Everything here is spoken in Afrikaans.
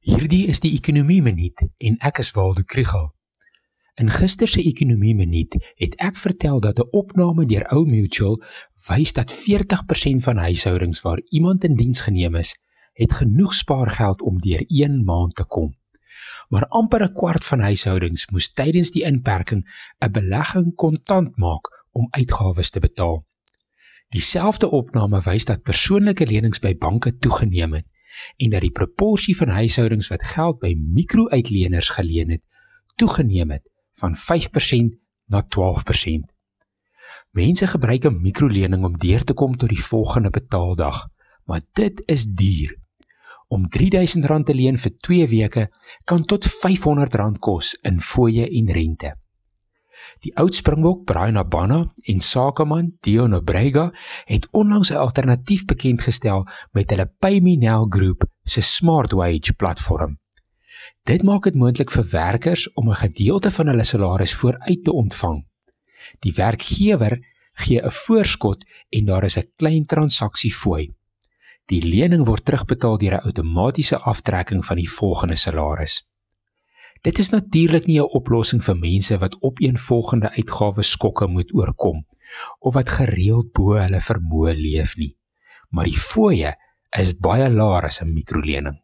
Hierdie is die ekonomie minuut en ek is Waldo Krugel. In gister se ekonomie minuut het ek vertel dat 'n opname deur Ou Mutual wys dat 40% van huishoudings waar iemand in diens geneem is, het genoeg spaargeld om deur 1 maand te kom. Maar amper 'n kwart van huishoudings moes tydens die inperking 'n belegging kontant maak om uitgawes te betaal. Dieselfde opname wys dat persoonlike lenings by banke toegeneem het en dat die proporsie van huishoudings wat geld by mikro-uitleners geleen het, toegeneem het van 5% na 12%. Mense gebruik 'n mikrolening om deur te kom tot die volgende betaaldag, maar dit is duur. Om R3000 te leen vir 2 weke kan tot R500 kos in fooie en rente. Die oud Springbok Brian Abana en sakeman Dion Obrega het onlangs 'n alternatief bekend gestel met hulle Pay Me Now groep se Smart Wage platform. Dit maak dit moontlik vir werkers om 'n gedeelte van hulle salaris vooruit te ontvang. Die werkgewer gee 'n voorskot en daar is 'n klein transaksiefooi. Die lening word terugbetaal deur 'n outomatiese aftrekking van die volgende salaris. Dit is natuurlik nie 'n oplossing vir mense wat opeenvolgende uitgawes skokke moet oorkom of wat gereeld bo hulle vermoë leef nie. Maar die fooie is baie laer as 'n mikrolening.